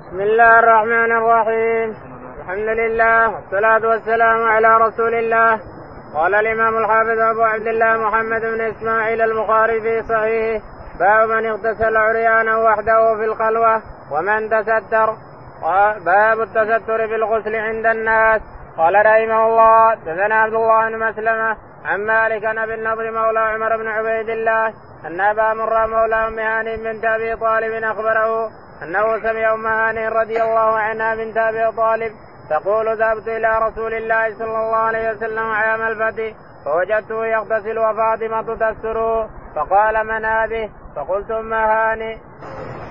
بسم الله الرحمن الرحيم. الحمد لله والصلاة والسلام على رسول الله. قال الإمام الحافظ أبو عبد الله محمد بن إسماعيل البخاري في صحيحه باب من اغتسل عريانا وحده في الخلوة ومن تستر. باب التستر في الغسل عند الناس. قال رحمه الله دثنا عبد الله بن مسلمة عن مالك عن أبي النضر مولى عمر بن عبيد الله أن أبا مرة مولى أم هاني بنت أبي طالب أخبره أنه سمع أم هاني رضي الله عنها بنت ابي طالب تقول ذهبت إلى رسول الله صلى الله عليه وسلم عام الفتح فوجدته يغتسل وفاطمة تستره فقال من هذه؟ فقلت أم هاني.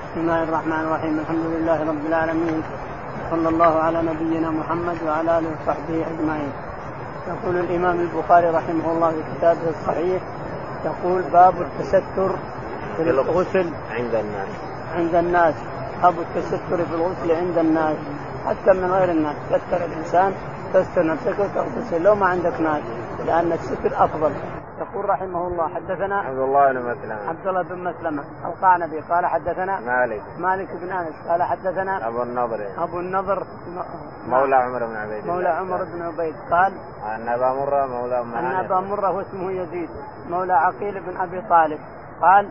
بسم الله الرحمن الرحيم الحمد لله رب العالمين صلى الله على نبينا محمد وعلى آله وصحبه أجمعين. يقول الإمام البخاري رحمه الله في كتابه الصحيح يقول باب التستر في الغسل عند الناس عند الناس باب التستر في الغسل عند الناس. حتى من غير الناس. تستر الإنسان تستر نفسك وتغتسل لو ما عندك ناس لأن الستر أفضل. يقول رحمه الله حدثنا عبد الله بن مسلمة. عبد الله بن مسلمة. القعنبي قال حدثنا مالك. مالك بن أنس قال حدثنا أبو النضر. أبو النضر. مولى عمر بن عبيد مولى عمر بن عبيد قال أن أبا مرة مولى أن هاني أبا مرة واسمه يزيد. مولى عقيل بن أبي طالب قال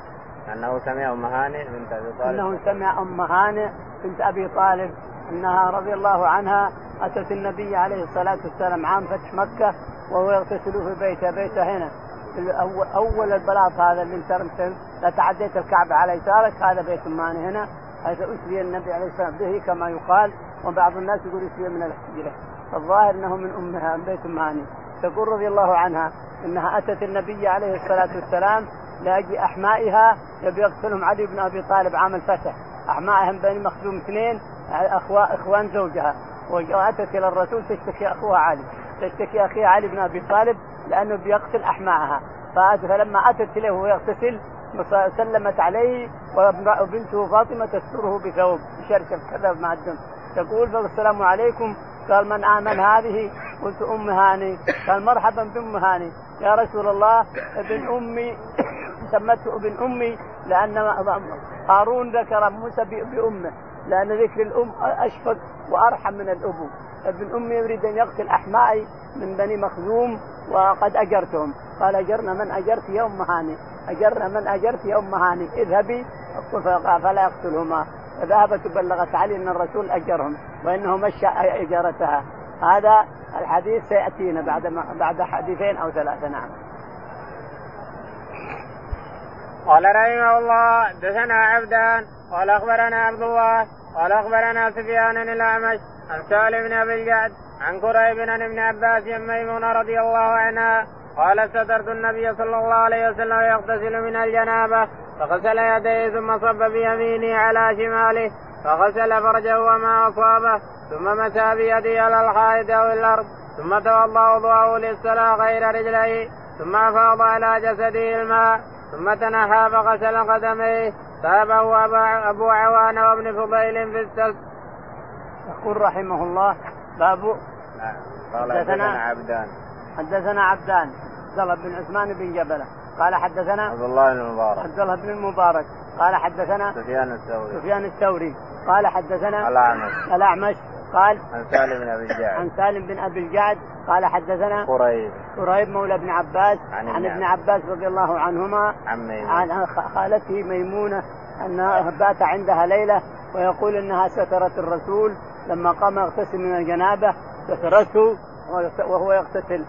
أنه سمع أم هاني بنت أبي طالب. أنه سمع أم هانئ بنت أبي طالب أنها رضي الله عنها أتت النبي عليه الصلاة والسلام عام فتح مكة وهو يغتسل في بيته بيته هنا. أول البلاط هذا اللي انت لا تعديت الكعبة على يسارك هذا بيت ماني هنا حيث أسري النبي عليه الصلاة والسلام به كما يقال وبعض الناس يقول أسري من الحجرة. الظاهر إنه من أمها من بيت ماني تقول رضي الله عنها إنها أتت النبي عليه الصلاة والسلام لأجل أحمائها يبي يقتلهم علي بن أبي طالب عام الفتح. أحمائهم بني مخزوم اثنين اخوان إخوان زوجها. وأتت إلى الرسول تشتكي أخوها علي. تشتكي أخيها علي بن أبي طالب لأنه بيقتل أحمائها. فلما أتت إليه وهو يغتسل سلمت عليه وبنته فاطمة تستره بثوب شرشف كذا مع الدم. تقول السلام عليكم قال من آمن هذه؟ قلت أم هاني. قال مرحبا بأم هاني. يا رسول الله ابن أمي سمته ابن أمي لأن هارون ذكر موسى بأمه لأن ذكر الأم أشفق وأرحم من الأبو. ابن أمي يريد أن يقتل أحمائي من بني مخزوم وقد أجرتهم. قال أجرنا من أجرت يا أم هاني. أجرنا من أجرت يا أم هاني. اذهبي فلا يقتلهما. فذهبت وبلغت علي أن الرسول أجرهم وأنه مشى إجارتها. هذا الحديث سيأتينا بعد بعد حديثين أو ثلاثة نعم. قال رحمه الله دثنا عبدان قال أخبرنا عبد الله قال أخبرنا سفيان الأعمش عن سالم بن أبي الجعد عن كريب عن ابن عباس عن ميمونه رضي الله عنها قال سترت النبي صلى الله عليه وسلم يغتسل من الجنابة فغسل يديه ثم صب بيمينه على شماله فغسل فرجه وما أصابه ثم مسى بيده على الحائط أو الأرض ثم توضأ وضوءه للصلاة غير رجليه ثم أفاض على جسده الماء ثم تنحى فغسل قدميه تابه أبو عوان وابن فضيل في السلف. يقول رحمه الله باب نعم قال حدثنا عبدان حدثنا عبدان عبد الله بن عثمان بن جبلة. قال حدثنا عبد الله بن المبارك عبد الله بن المبارك قال حدثنا سفيان الثوري. سفيان الثوري. قال حدثنا الأعمش. الأعمش. قال عن سالم بن أبي الجعد. عن سالم بن أبي الجعد. قال حدثنا قريب. قريب مولى ابن عباس. عن, عن ابن عباس. رضي الله عنهما. عن ميمونة عن خالته ميمونة أنها بات عندها ليلة ويقول إنها سترت الرسول. لما قام يغتسل من الجنابة سترته وهو يغتسل.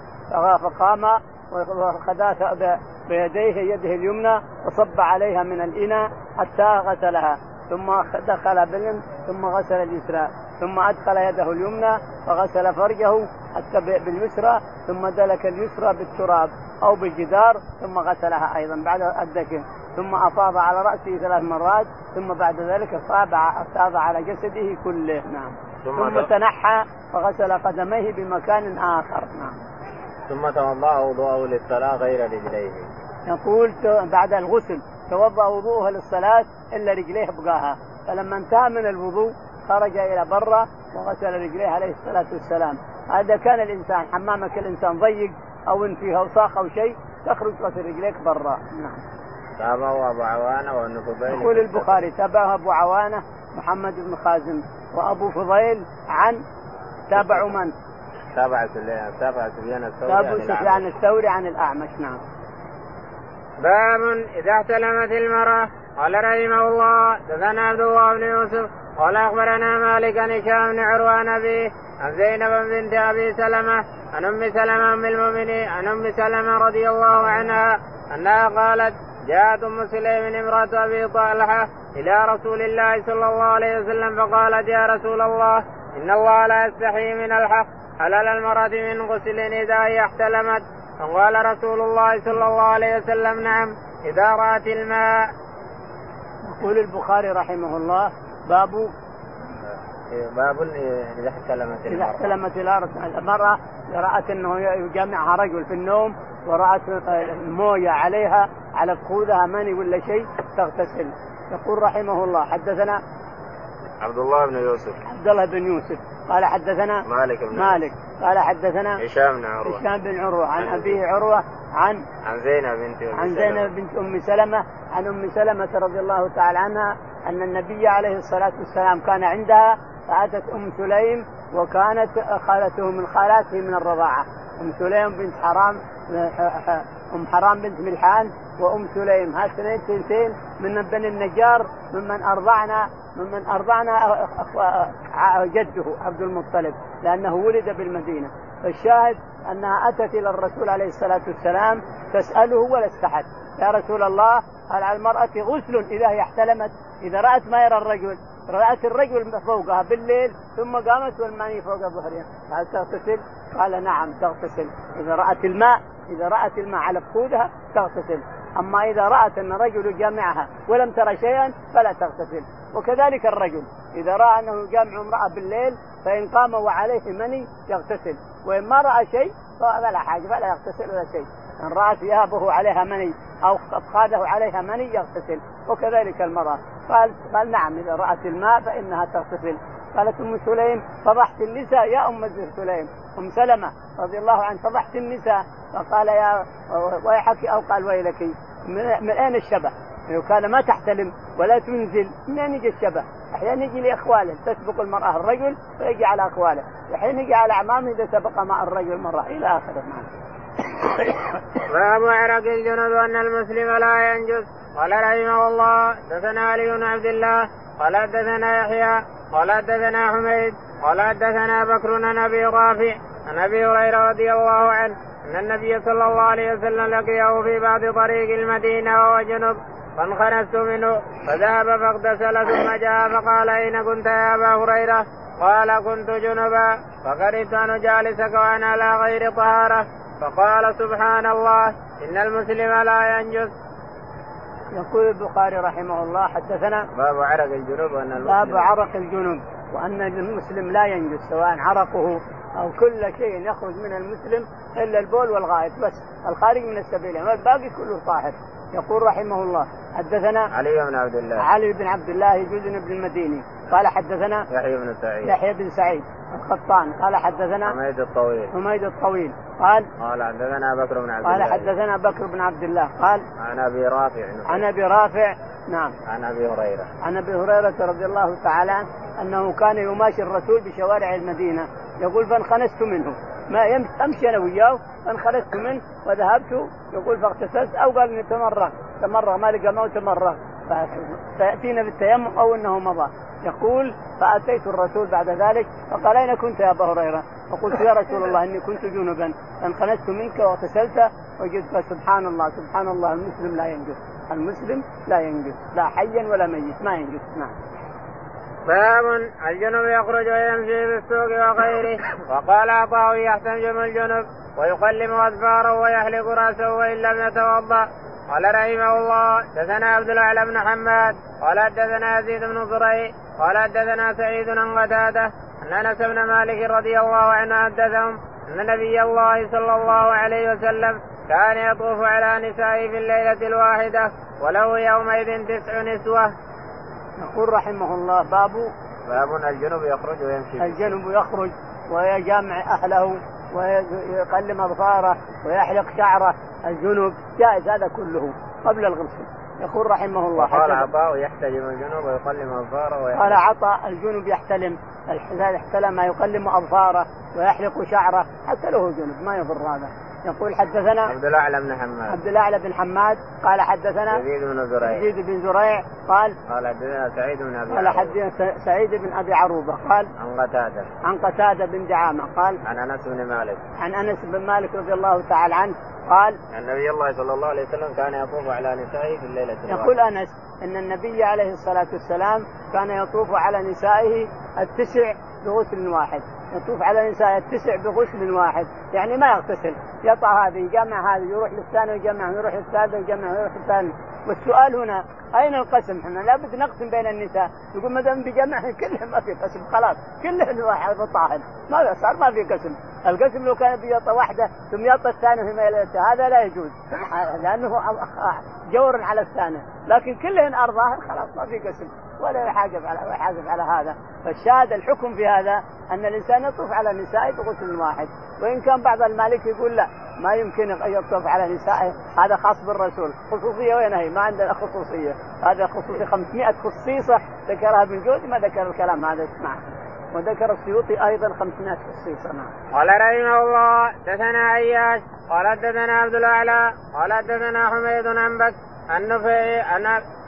فقام وخذاها بيديه يده اليمنى وصب عليها من الإناء حتى غسلها ثم دخل بلم ثم غسل اليسرى. ثم أدخل يده اليمنى فغسل فرجه حتى باليسرى. ثم دلك اليسرى بالتراب أو بالجدار. ثم غسلها أيضا بعد الدكن ثم أفاض على رأسه ثلاث مرات. ثم بعد ذلك أصاب على جسده كله. نعم. ثم, ثم تنحى فغسل قدميه بمكان آخر. نعم. ثم توضأ وضوءه للصلاة غير رجليه. يقول بعد الغسل توضأ وضوءه للصلاة إلا رجليه بقاها. فلما انتهى من الوضوء خرج إلى برا وغسل رجليه عليه الصلاة والسلام. هذا كان الإنسان حمامك الإنسان ضيق أو إن فيه أوساخ أو شيء تخرج غسل رجليك برا. نعم. تابعه أبو عوانة وابن فضيل يقول البخاري تابعه أبو عوانة محمد بن خازم وأبو فضيل عن تابعوا من؟ تابع تابع سفيان الثوري تابع سفيان الثوري عن الأعمش نعم. باب إذا احتلمت المرأة قال رحمه الله دثنا عبد الله بن يوسف قال أخبرنا مالك عن هشام بن عروان أبيه عن زينب بنت أبي سلمة عن أم سلمة ام المؤمنين عن أم سلمة رضي الله عنها أنها قالت جاءت أم سليم امرأة أبي طلحه إلى رسول الله صلى الله عليه وسلم فقالت يا رسول الله إن الله لا يستحي من الحق حلل المراه من غسل اذا هي احتلمت. فقال رسول الله صلى الله عليه وسلم نعم إذا رأت الماء. يقول البخاري رحمه الله باب باب إذا احتلمت إذا احتلمت المراه رأت أنه يجامعها رجل في النوم ورأت مويه عليها على فخوذها مني ولا شيء تغتسل. يقول رحمه الله حدثنا عبد الله بن يوسف. عبد الله بن يوسف. قال حدثنا مالك بن مالك. قال حدثنا هشام بن عروة. هشام بن عروة. عن أبيه عروة عن عن زينب بنت أم عن زينب بنت أم سلمة. عن أم سلمة رضي الله تعالى عنها أن النبي عليه الصلاة والسلام كان عندها فأتت أم سليم وكانت خالته من خالاته من الرضاعة. أم سليم بنت حرام أم حرام بنت ملحان وأم سليم. هاتين تنتين من بني النجار ممن أرضعنا ممن أرضعنا جده عبد المطلب لأنه ولد بالمدينة. فالشاهد أنها أتت إلى الرسول عليه الصلاة والسلام تسأله ولا استحت يا رسول الله هل على المرأة غسل إذا هي احتلمت إذا رأت ما يرى الرجل. رأت الرجل فوقها بالليل ثم قامت والماء فوق ظهرها. هل تغتسل؟ قال نعم تغتسل. إذا رأت الماء إذا رأت الماء على فخوذها تغتسل. أما إذا رأت أن الرجل يجامعها ولم ترى شيئا فلا تغتسل. وكذلك الرجل. إذا رأى أنه يجامع امرأة بالليل فإن قام وعليه مني يغتسل. وإن ما رأى شيء فلا حاجة فلا يغتسل ولا شيء. إن رأت ثيابه عليها مني أو أفخاذه عليها مني يغتسل. وكذلك المرأة. قال قال نعم إذا رأت الماء فإنها تغتسل قالت أم سليم فضحت النساء يا أم سليم أم سلمة رضي الله عنها فضحت النساء فقال يا ويحك أو قال ويلك من أين الشبه؟ لو كان ما تحتلم ولا تنزل منين يجي الشبه؟ أحيانا يجي لأخواله تسبق المرأة الرجل ويجي على أخواله، أحيانا يجي على أعمامه إذا سبق مع الرجل مرة إلى اخره. باب عرق الجنود أن المسلم لا ينجس. قال رحمه الله دثنا علي بن عبد الله قال حدثنا يحيى قال حدثنا حميد قال حدثنا بكر عن أبي رافع عن أبي هريرة رضي الله عنه أن النبي صلى الله عليه وسلم لقيه في بعض طريق المدينة وهو جنب فانخنست منه فذهب فاغتسل ثم جاء فقال أين كنت يا أبا هريرة؟ قال كنت جنبا فقربت أن أجالسك وأنا على غير طهارة. فقال سبحان الله إن المسلم لا ينجس. يقول البخاري رحمه الله حدثنا باب عرق الجنوب وأن المسلم باب عرق الجنوب وأن المسلم لا ينجس سواء عرقه أو كل شيء يخرج من المسلم إلا البول والغائط. بس الخارج من السبيلين والباقي كله طاهر. يقول رحمه الله حدثنا علي بن عبد الله. علي بن عبد الله جزن بن المديني. قال حدثنا يحيى بن سعيد. يحيى بن سعيد. القطان. قال حدثنا حميد الطويل. حميد الطويل. قال قال حدثنا بكر بن عبد قال الله. حدثنا بكر بن عبد الله. قال عن أبي رافع. عن أبي رافع. نعم. عن أبي هريرة. عن أبي هريرة رضي الله تعالى عنه أنه كان يماشي الرسول بشوارع المدينة. يقول فانخنست منه. ما أمشي أنا وياه فانخنست منه وذهبت. يقول فاغتسلت. أو قال اني تمرغ. تمرغ. ما لقى موت تمرغ. فيأتينا بالتيمم أو إنه مضى. يقول فأتيت الرسول بعد ذلك فقال أين كنت يا أبا هريرة؟ فقلت يا رسول الله إني كنت جنبا فانخنست منك واغتسلت وجدت سبحان الله سبحان الله المسلم لا ينجس. المسلم لا ينجس. لا حيا ولا ميت. ما ينجس. نعم. باب الجنب يخرج ويمشي في السوق وغيره؟ وقال عطاء يحتجم الجنب ويقلم اظفاره ويحلق رأسه وإن لم يتوضأ. قال رحمه الله دثنا عبد الاعلى بن حماد قال حدثنا يزيد بن زريع قال حدثنا سعيد عن قتادة أن أنس بن مالك رضي الله عنه حدثهم أن نبي الله صلى الله عليه وسلم كان يطوف على نسائه في الليلة الواحدة وله يومئذ تسع نسوة. يقول رحمه الله باب باب الجنب يخرج ويمشي الجنب يخرج ويجامع أهله ويقلم اظفاره ويحلق شعره الجنب جائز هذا كله قبل الغسل يقول رحمه الله قال عطاء يحتجم الجنوب ويقلم أظفاره قال عطاء الجنوب يحتلم احتلم يقلم أظفاره ويحلق شعره حتى له جنب ما يضر هذا. يقول حدثنا عبد الأعلى بن حماد. عبد الأعلى بن حماد قال حدثنا يزيد بن زريع. يزيد بن زريع قال قال حدثنا سعيد بن أبي قال حدثنا سعيد بن أبي عروبة قال عن قتادة. عن قتادة بن دعامة قال عن أنس بن مالك. عن أنس بن مالك رضي الله تعالى عنه قال أن نبي الله صلى الله عليه وسلم كان يطوف على نسائه في الليلة يقول أنس إن النبي عليه الصلاة والسلام كان يطوف على نسائه التسع بغسل واحد. يطوف على نساء التسع بغسل واحد. يعني ما يغتسل. يطع هذه يجمع هذه يروح للثاني ويجمع يروح للثالث ويجمع يروح للثاني. والسؤال هنا أين القسم؟ إحنا؟ لابد نقسم بين النساء. يقول ما دام بجمع كلهم ما في قسم خلاص. كلهم واحد طاهر ما صار ما في قسم. القسم لو كان بيطة واحدة ثم يطة الثاني ميلته هذا لا يجوز. لأنه جور على الثاني. لكن كلهن ارضاه خلاص ما في قسم. ولا يحاسب على يحاسب على هذا. فالشاهد الحكم في هذا أن الإنسان يطوف على نسائه بغسل واحد. وإن كان بعض المالك يقول لا ما يمكن يطوف على نسائه. هذا خاص بالرسول. خصوصية وين هي؟ ما عندنا خصوصية. هذا خصوصية. 500 خصيصة ذكرها ابن جوزي ما ذكر الكلام هذا. اسمع وذكر السيوطي أيضا 500 خصيصة. نعم. قال رحمه الله دثنا عياش قال دثنا عبد الأعلى قال دثنا حميد عن بك النفعي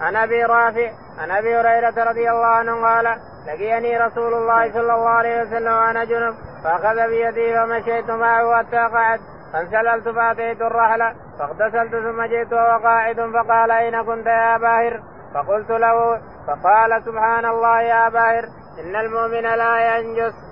عن أبي رافع عن أبي هريرة رضي الله عنه قال لقيني رسول الله صلى الله عليه وسلم وأنا جنب فأخذ بيدي فمشيت معه حتى قعد فانسللت فأتيت الرحله فاغتسلت ثم جئت وهو قاعد فقال أين كنت يا باهر؟ فقلت له فقال سبحان الله يا باهر إن المؤمن لا ينجس.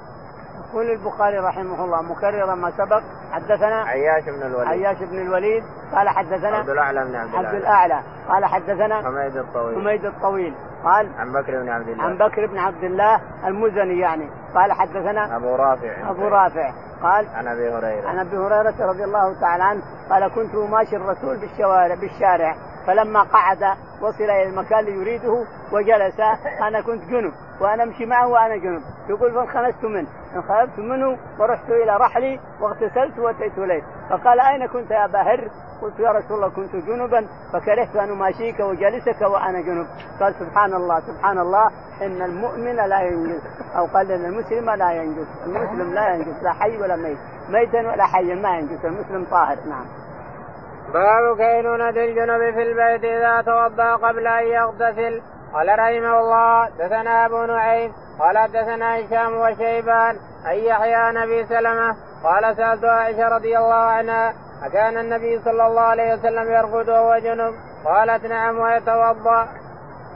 يقول البخاري رحمه الله مكررا ما سبق حدثنا عياش بن الوليد. عياش بن الوليد قال حدثنا عبد الأعلى بن عبد, عبد الأعلى. قال حدثنا حميد الطويل. حميد الطويل قال عن بكر بن عبد الله. عن بكر بن عبد الله المزني يعني قال حدثنا أبو رافع. أبو رافع قال عن أبي هريرة. عن أبي هريرة رضي الله تعالى عنه قال كنت ماشي الرسول بالشوارع بالشارع. فلما قعد وصل إلى المكان اللي يريده وجلس أنا كنت جنب وأنا أمشي معه وأنا جنب. يقول فانخنست منه. انخنست منه ورحت إلى رحلي واغتسلت وأتيت اليه فقال أين كنت يا باهر؟ قلت يا رسول الله كنت جنبا فكرهت أن أماشيك وجلسك وأنا جنب. قال سبحان الله سبحان الله إن المؤمن لا ينجز أو قال إن المسلم لا ينجز المسلم لا ينجز لا حي ولا ميت ميتا ولا حيا ما ينجز المسلم طاهر نعم. باب كينونة الجنب في البيت إذا توضأ قبل أن يغتسل؟ قال رحمه الله دثنا أبو نعيم قال دثنا هشام وشيبان أن يحيى نبي سلمة قال سألت عائشة رضي الله عنها أكان النبي صلى الله عليه وسلم يرقد وهو جنب؟ قالت نعم ويتوضأ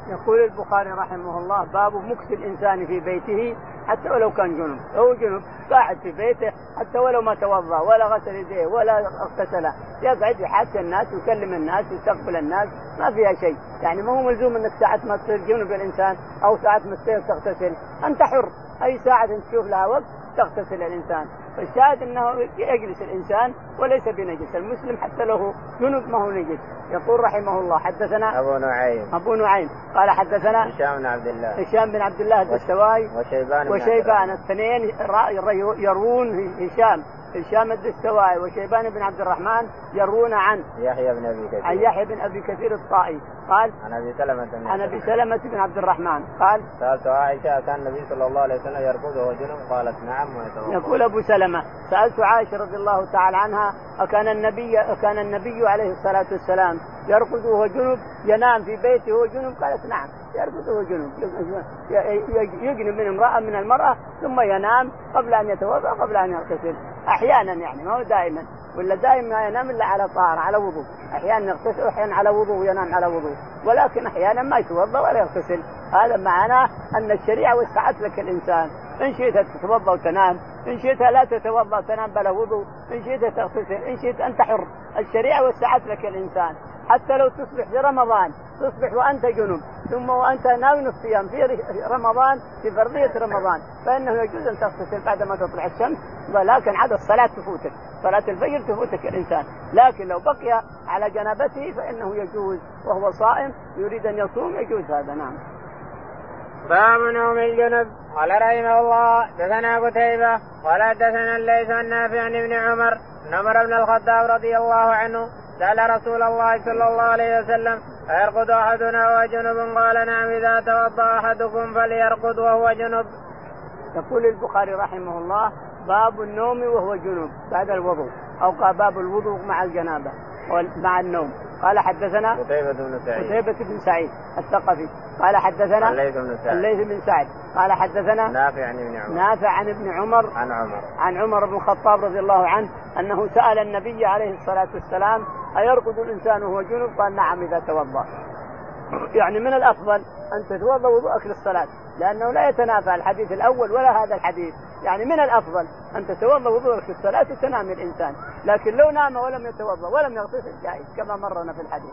يقول البخاري رحمه الله باب مكس الإنسان في بيته حتى ولو كان جنب. هو جنب قاعد في بيته حتى ولو ما توضأ ولا غسل يديه ولا اغتسل. يقعد يحاسب الناس ويكلم الناس ويستقبل الناس ما فيها شيء. يعني ما هو ملزوم إنك ساعة ما تصير جنب الإنسان أو ساعة ما تصير تغتسل. أنت حر. أي ساعة تشوف لها وقت تغتسل الإنسان. فالشاهد أنه يجلس الإنسان وليس بنجس المسلم حتى له جنب ما هو نجس. يقول رحمه الله حدثنا أبو نعيم. أبو نعيم. قال حدثنا هشام بن عبد الله. هشام بن عبد الله الدستوائي. وشيبان وشيبان الاثنين يروون هشام. هشام الدستوائي وشيبان بن عبد الرحمن يروون عن يحيى بن أبي كثير. عن يحيى بن أبي كثير الطائي. قال عن أبي سلمة بن عن أبي سلمة بن عبد الرحمن. قال سألت عائشة كان النبي صلى الله عليه وسلم يركض وهو جنب قالت نعم. ويتوضأ. يقول أبو سلمة سألت عائشة رضي الله تعالى عنها أكان النبي أكان النبي عليه الصلاة والسلام يرقد وهو جنب ينام في بيته وهو جنب قالت نعم يرقد وهو جنب يجنب من امرأة من المرأة ثم ينام قبل أن يتوضأ قبل أن يغتسل. أحيانا يعني ما هو دائما. ولا دائما ما ينام إلا على طهارة على وضوء. أحيانا يغتسل واحيانا على وضوء وينام على وضوء. ولكن أحيانا ما يتوضأ ولا يغتسل. هذا معناه أن الشريعة وسعت لك الإنسان. إن شئت تتوضأ وتنام إن شئت لا تتوضأ وتنام بلا وضوء إن شئت تغتسل إن شئت انت حر الشريعة وسعت لك الإنسان. حتى لو تصبح في رمضان تصبح وأنت جنب ثم وأنت ناوي الصيام في رمضان في فرضية رمضان فإنه يجوز أن تغتسل بعد ما تطلع الشمس ولكن عاد الصلاة تفوتك. صلاة الفجر تفوتك الإنسان. لكن لو بقي على جنابته فإنه يجوز وهو صائم يريد أن يصوم يجوز هذا. نعم. باب نوم الجنب قال رحمه الله دثنا قتيبة قال دثنا الليث عن نافع عن ابن عمر ان عمر بن الخطاب رضي الله عنه سأل رسول الله صلى الله عليه وسلم أيرقد أحدنا وهو جنب؟ قال نعم إذا توضأ أحدكم فليرقد وهو جنب. يقول البخاري رحمه الله باب النوم وهو جنوب بعد الوضوء أو باب الوضوء مع الجنابة. مع النوم. قال حدثنا قتيبة بن سعيد. قتيبة بن سعيد الثقفي. قال حدثنا الليث بن سعد الليث بن سعد قال حدثنا نافع عن ابن عمر. نافع عن ابن عمر. عن عمر. عن عمر بن الخطاب رضي الله عنه أنه سأل النبي عليه الصلاة والسلام أيرقد الإنسان وهو جنب؟ قال نعم إذا توضأ. يعني من الأفضل أن تتوضأ وضوءك للصلاة لأنه لا يتنافى الحديث الأول ولا هذا الحديث، يعني من الأفضل أن تتوضأ وضوءك في الصلاه وتنام الإنسان، لكن لو نام ولم يتوضأ ولم يغتسل جائز كما مرنا في الحديث.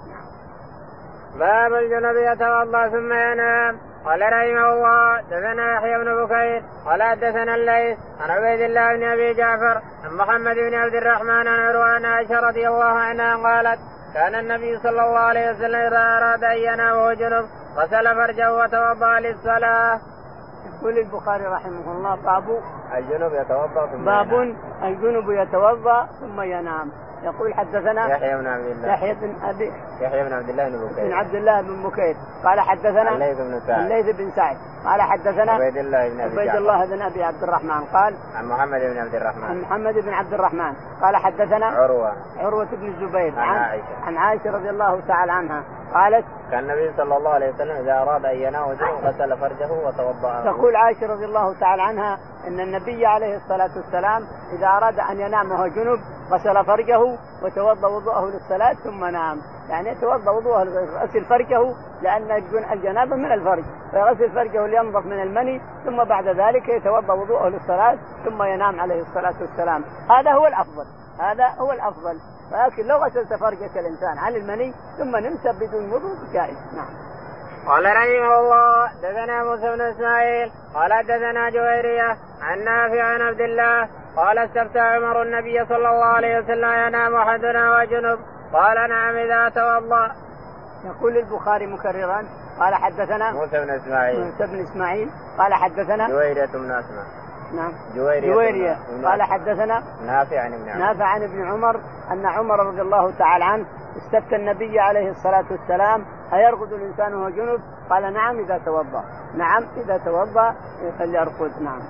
باب الجنب يتوضأ ثم ينام. قال رحمه الله دثنا يحيى بن بكير قال حدثنا الليث عن عبيد الله بن أبي جعفر عن محمد بن عبد الرحمن عن عروة عائشة رضي الله عنها قالت كان النبي صلى الله عليه وسلم إذا أراد أن ينام وهو جنب غسل فرجه وتوضأ للصلاة. يقول البخاري رحمه الله باب الجنب يتوضأ ثم باب الجنب يتوضأ ثم ينام يقول حدثنا يحيى بن عبد الله. يحيى بن ابي يحيى بن عبد الله بن بكير. بن عبد الله بن بكير. قال حدثنا الليث بن سعد. الليث بن سعد. قال حدثنا عبيد الله بن أبي عبيد الله بن أبي عبد الرحمن. قال عن محمد بن عبد عن الرحمن محمد بن عبد الرحمن. قال حدثنا عروة. عروة بن الزبير. عن عائشة. عن عائشة رضي الله تعالى عنها. قالت كان النبي صلى الله عليه وسلم إذا أراد أن ينام جنب غسل فرجه وتوضأ. تقول عائشة رضي الله تعالى عنها إن النبي عليه الصلاة والسلام إذا أراد أن ينام وهو جنب غسل فرجه وتوضأ وضوءه للصلاة ثم نام، يعني يتوضا وضوءه غسل فرجه لأن الجنابة من الفرج، فيغسل فرجه لينظف من المني ثم بعد ذلك يتوضأ وضوءه للصلاة ثم ينام عليه الصلاة والسلام، هذا هو الأفضل، هذا هو الأفضل، ولكن لو غسلت فرجك الإنسان عن المني ثم نمت بدون وضوء جائز، نعم. قال رحمه الله دثنا موسى بن إسماعيل قال دثنا جويريه عن نافع عن عبد الله قال استفتى عمر النبي صلى الله عليه وسلم ينام أحدنا وجنب. قال نعم إذا توضأ. يقول البخاري مكررا قال حدثنا موسى بن إسماعيل. موسى بن إسماعيل. قال حدثنا جويرية بن اسماء نعم. جويرية جويرية. بن- قال حدثنا نافع عن ابن عمر. نافع عن ابن عمر أن عمر رضي الله تعالى عنه استفتى النبي عليه الصلاة والسلام أيرقد الإنسان وهو جنب؟ قال نعم إذا توضأ، نعم إذا توضأ فليرقد. نعم.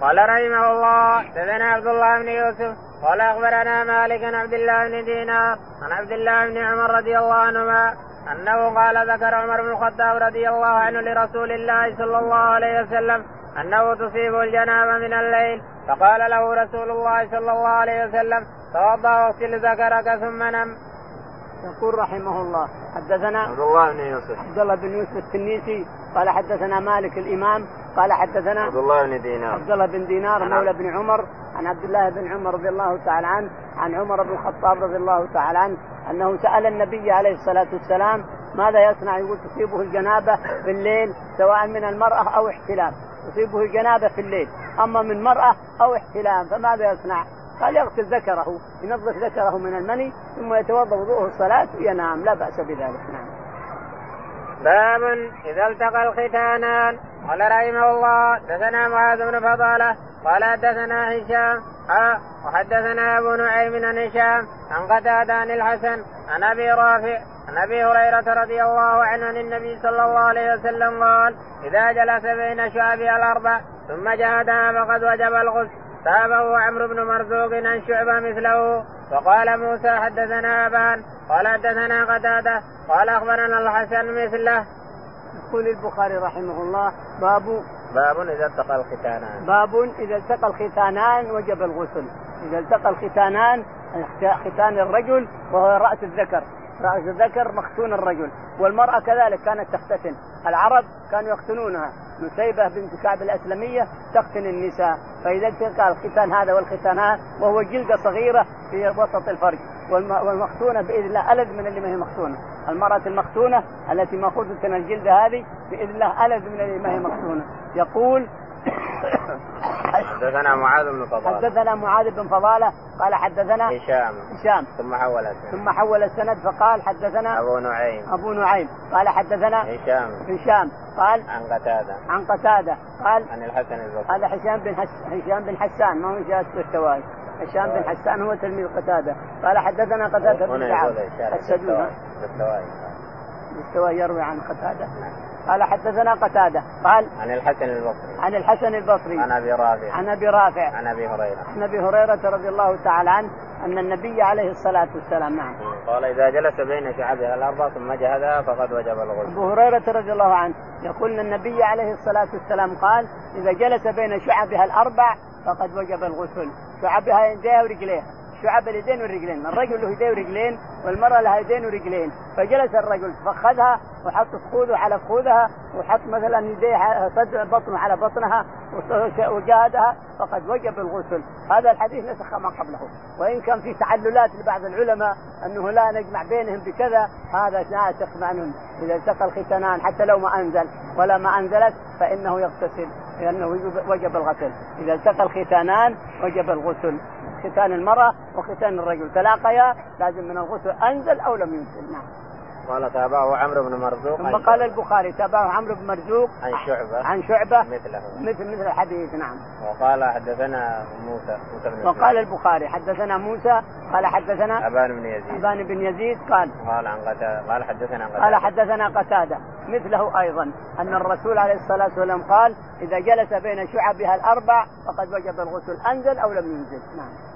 قال رحمه الله دثنا عبد الله بن يوسف قال أخبرنا مالك عن عبد الله بن دينار عن عبد الله بن عمر رضي الله عنهما أنه قال ذكر عمر بن الخطاب رضي الله عنه لرسول الله صلى الله عليه وسلم أنه تصيب الجنابة من الليل فقال له رسول الله صلى الله عليه وسلم توضأ واغسل ذكرك ثم نم. يقول رحمه الله حدثنا عبد الله بن يوسف عبد الله بن يوسف التنيسي قال حدثنا مالك الإمام قال حدثنا عبد الله بن دينار. عبد الله بن دينار عن مولى بن عمر عن عبد الله بن عمر رضي الله تعالى عنه عن عمر بن الخطاب رضي الله تعالى عنه أنه سأل النبي عليه الصلاة والسلام ماذا يصنع؟ يقول تصيبه الجنابة في الليل سواء من المرأة أو احتلام. تصيبه الجنابة في الليل أما من مرأة أو احتلام فماذا يصنع؟ قال يغسل ذكره ينظف ذكره من المني ثم يتوضأ وضوءه الصلاة وينام لا بأس بذلك. نعم. باب إذا التقى الختانان. قال رحمه الله دثنا معاذ بن فضالة. قال حدثنا هشام. ها وحدثنا أبو نعيم عن هشام عن قتادة عن الحسن عن أبي رافع عن أبي هريرة رضي الله عنه عن النبي صلى الله عليه وسلم قال إذا جلس بين شعبها الأربع ثم جاهدها فقد وجب الغسل. تابه عمرو بن مرزوق عن شعبة مثله وقال موسى حدثنا أبان. قال حدثنا قتادة. قال أخبرنا الحسن مثله. يقول البخاري رحمه الله باب باب إذا التقى الختانان. باب إذا التقى الختانان وجب الغسل. إذا التقى الختانان ختان الرجل وهو رأس الذكر. رأس الذكر مختون الرجل والمرأة كذلك كانت تختتن. العرب كانوا يختنونها. نسيبة بنت كعب الأسلمية تختن النساء. فإذا التقى الختان هذا والختان هذا وهو جلدة صغيرة في وسط الفرج. والم- والمختونة بإذن الله الد من اللي ما هي مختونة. المرأة المختونة التي ماخوذه من الجلدة هذه بإذن الله الد من اللي ما هي مختونة. يقول حدثنا معاذ بن فضالة. حدثنا معاذ بن فضالة قال حدثنا هشام. هشام. ثم حول السنة ثم حول السند فقال حدثنا أبو نعيم. أبو نعيم. قال حدثنا هشام. هشام. قال عن قتادة. عن قتادة. قال عن الحسن البصري. هذا هشام بن حس... هشام بن حسان. ما هو جالس بالتوالي هشام بن حسان هو تلميذ قتادة. قال حدثنا قتادة بن إشارة السدود بالتوالي مستوى يروي عن قتادة. قال حدثنا قتادة. قال عن الحسن البصري. عن الحسن البصري. عن أبي رافع. عن أبي رافع. عن أبي هريرة. عن أبي هريرة رضي الله تعالى عنه أن النبي عليه الصلاة والسلام نعم. قال إذا جلس بين شعبها الاربع ثم جهدها فقد وجب الغسل. أبو هريرة رضي الله عنه يقول أن النبي عليه الصلاة والسلام قال إذا جلس بين شعبها الأربع فقد وجب الغسل. شعبها يديها ورجليها شعب اليدين والرجلين الرجل له يدين ورجلين والمرأة لها يدين ورجلين. فجلس الرجل فخذها وحط فخوذه على فخوذها وحط مثلا يديه صدر بطنه على بطنها وجاهدها فقد وجب الغسل. هذا الحديث نسخ ما قبله. وإن كان في تعللات لبعض العلماء أنه لا نجمع بينهم بكذا هذا ناسخ عنهم. إذا التقى الختانان حتى لو ما أنزل ولا ما أنزلت فإنه يغتسل لأنه وجب الغسل. إذا التقى الختانان وجب الغسل. ختان المرأة وختان الرجل. تلاقيا لازم من الغسل أنزل أو لم ينزل. نعم. قال تابعه عمرو بن مرزوق ثم قال البخاري تابعه عمرو بن مرزوق عن شعبة. عن شعبة. مثله. مثل مثل الحديث نعم. وقال حدثنا موسى موسى بن وقال البخاري حدثنا موسى قال حدثنا أبان بن يزيد. أبان بن يزيد قال قال عن قتادة قال حدثنا قتادة قال حدثنا قتادة مثله أيضا أن الرسول عليه الصلاة والسلام قال إذا جلس بين شعبها الأربع فقد وجب الغسل أنزل أو لم ينزل. نعم.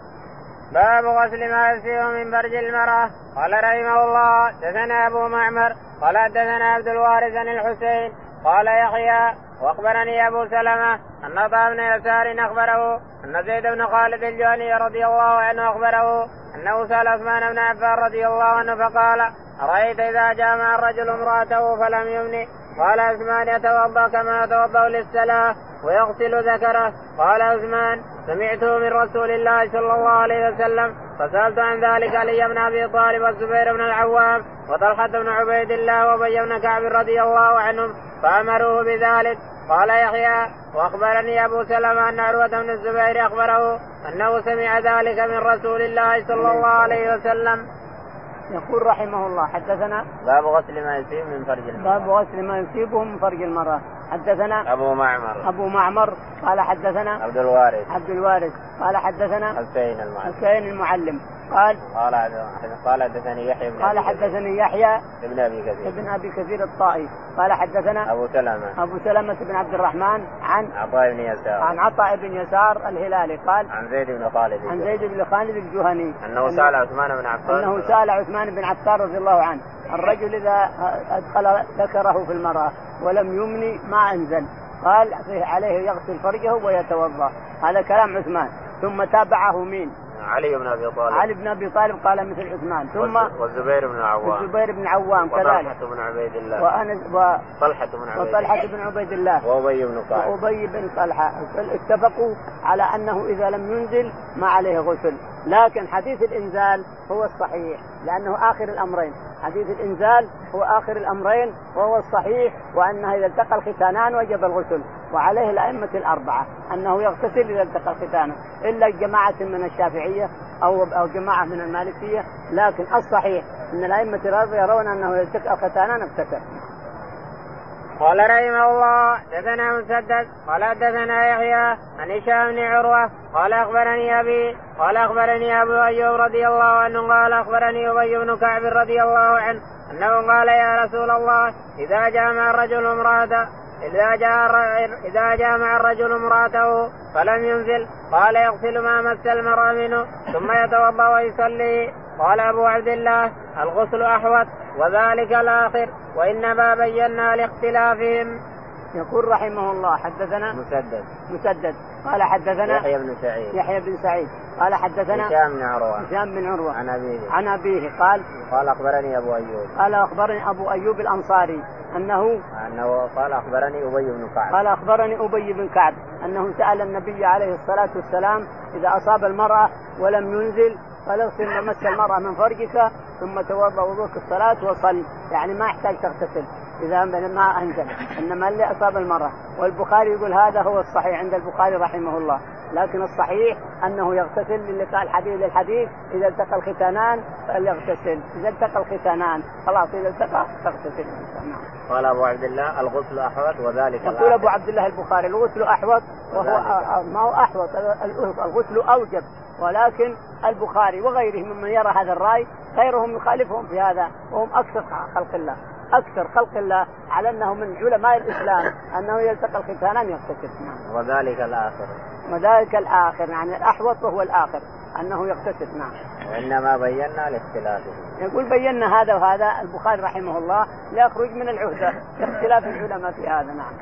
باب غسل ما يسير من برج المرأة. قال رحمه الله دثنا أبو معمر قال دثنا عبد الوارث عن الحسين قال يحيى وأخبرني أبو سلمة أن عطاء بن يسار أخبره أن زيد بن خالد الجهني رضي الله عنه أخبره أنه سأل عثمان بن عفان رضي الله عنه فقال أرأيت إذا جامع الرجل امرأته فلم يمن قال عثمان يتوضأ كما يتوضأ للصلاة ويغسل ذكره قال عثمان سمعته من رسول الله صلى الله عليه وسلم فسألت عن ذلك علي بن أبي طالب والزبير بن العوام وطلحة بن عبيد الله وأبي بن كعب رضي الله عنهم فأمروه بذلك قال يحيى وأخبرني أبو سلمة أن عروة بن الزبير أخبره أنه سمع ذلك من رسول الله صلى الله عليه وسلم. يقول رحمه الله حدثنا باب غسل ما يصيب من فرج المرأة. باب غسل ما يصيبه من فرج المرأة. حدثنا أبو معمر. أبو معمر. قال حدثنا عبد الوارث. عبد الوارث. قال حدثنا حسين المعلم. حسين المعلم. قال قال قال حدثني يحيى بن قال حدثني يحيى ابن أبي كثير. ابن أبي كثير الطائي. قال حدثنا أبو سلمة. أبو سلمة بن عبد الرحمن عن عطاء بن يسار. عن عطاء بن يسار الهلالي. قال عن زيد بن خالد. عن زيد بن خالد الجهني. أنه سأل عثمان بن عفان. أنه سأل عثمان بن عفان رضي الله عنه. الرجل إذا أدخل ذكره في المرأة ولم يمني ما أنزل. قال عليه يغسل فرجه ويتوضأ. هذا كلام عثمان. ثم تابعه مين؟ علي بن أبي طالب. علي بن أبي طالب قال مثل عثمان. ثم والزبير بن عوام. الزبير بن عوام كذلك. وطلحة بن عبيد الله. وانس وطلحة بن عبيد وطلحة بن عبيد الله. وأبي بن كعب وأبي بن طلحة. اتفقوا على أنه إذا لم ينزل ما عليه غسل. لكن حديث الإنزال هو الصحيح لأنه آخر الأمرين. حديث الإنزال هو آخر الأمرين وهو الصحيح وانه إذا التقى الختانان وجب الغسل. وعليه الأئمة الأربعة أنه يغتسل إذا التقى الختانان إلا جماعة من الشافعية أو أو جماعة من المالكية. لكن الصحيح أن الأئمة يرون أنه إذا التقى الختانان اغتسل قال رحمه الله دثنا مسدد قال دثنا يحيى عن هشام بن عروة قال أخبرني أبي قال أخبرني أبو أيوب رضي الله عنه قال أخبرني أبي بن كعب رضي الله عنه أنه قال يا رسول الله إذا جامع الرجل امرأته إذا جاء إذا جامع الرجل امرأته فلم ينزل قال يغسل ما مس المرأة منه ثم يتوضأ ويصلي. قال أبو عبد الله الغسل أحوط وذلك الآخر. وإنما بينا لاختلافهم. يقول رحمه الله حدثنا مسدد. مسدد. قال حدثنا يحيى بن سعيد. يحيى بن سعيد. قال حدثنا هشام بن عروة. هشام بن عروة. عن أبيه. عن أبيه. قال قال أخبرني أبو أيوب. قال أخبرني أبو أيوب الأنصاري أنه أنه قال أخبرني أبي بن كعب. قال أخبرني أبي بن كعب أنه سأل النبي عليه الصلاة والسلام إذا أصاب المرأة ولم ينزل فلغسل ما مس المرأة من فرجك ثم توضأ وضوءك الصلاة وصل. يعني ما يحتاج تغتسل. إذا ما أنزل. إنما اللي أصاب المرأة. والبخاري يقول هذا هو الصحيح عند البخاري رحمه الله. لكن الصحيح أنه يغتسل للقاء الحديث للحديث إذا التقى الختانان فليغتسل. إذا التقى الختانان خلاص إذا التقى تغتسل نعم. قال أبو عبد الله الغسل أحوط وذلك يقول أبو عبد الله البخاري الغسل أحوط وهو ما هو أحوط الغسل أوجب. ولكن البخاري وغيره ممن يرى هذا الرأي غيرهم يخالفهم في هذا وهم أكثر خلق الله. أكثر خلق الله على أنه من علماء الإسلام أنه يلتقى الختانان يغتسل نعم. وذلك الآخر وذلك الآخر يعني الأحوط وهو الآخر أنه يغتسل نعم. وإنما بينا لاختلافه. يقول بينا هذا وهذا البخاري رحمه الله ليخرج من العهدة لاختلاف العلماء في هذا نعم.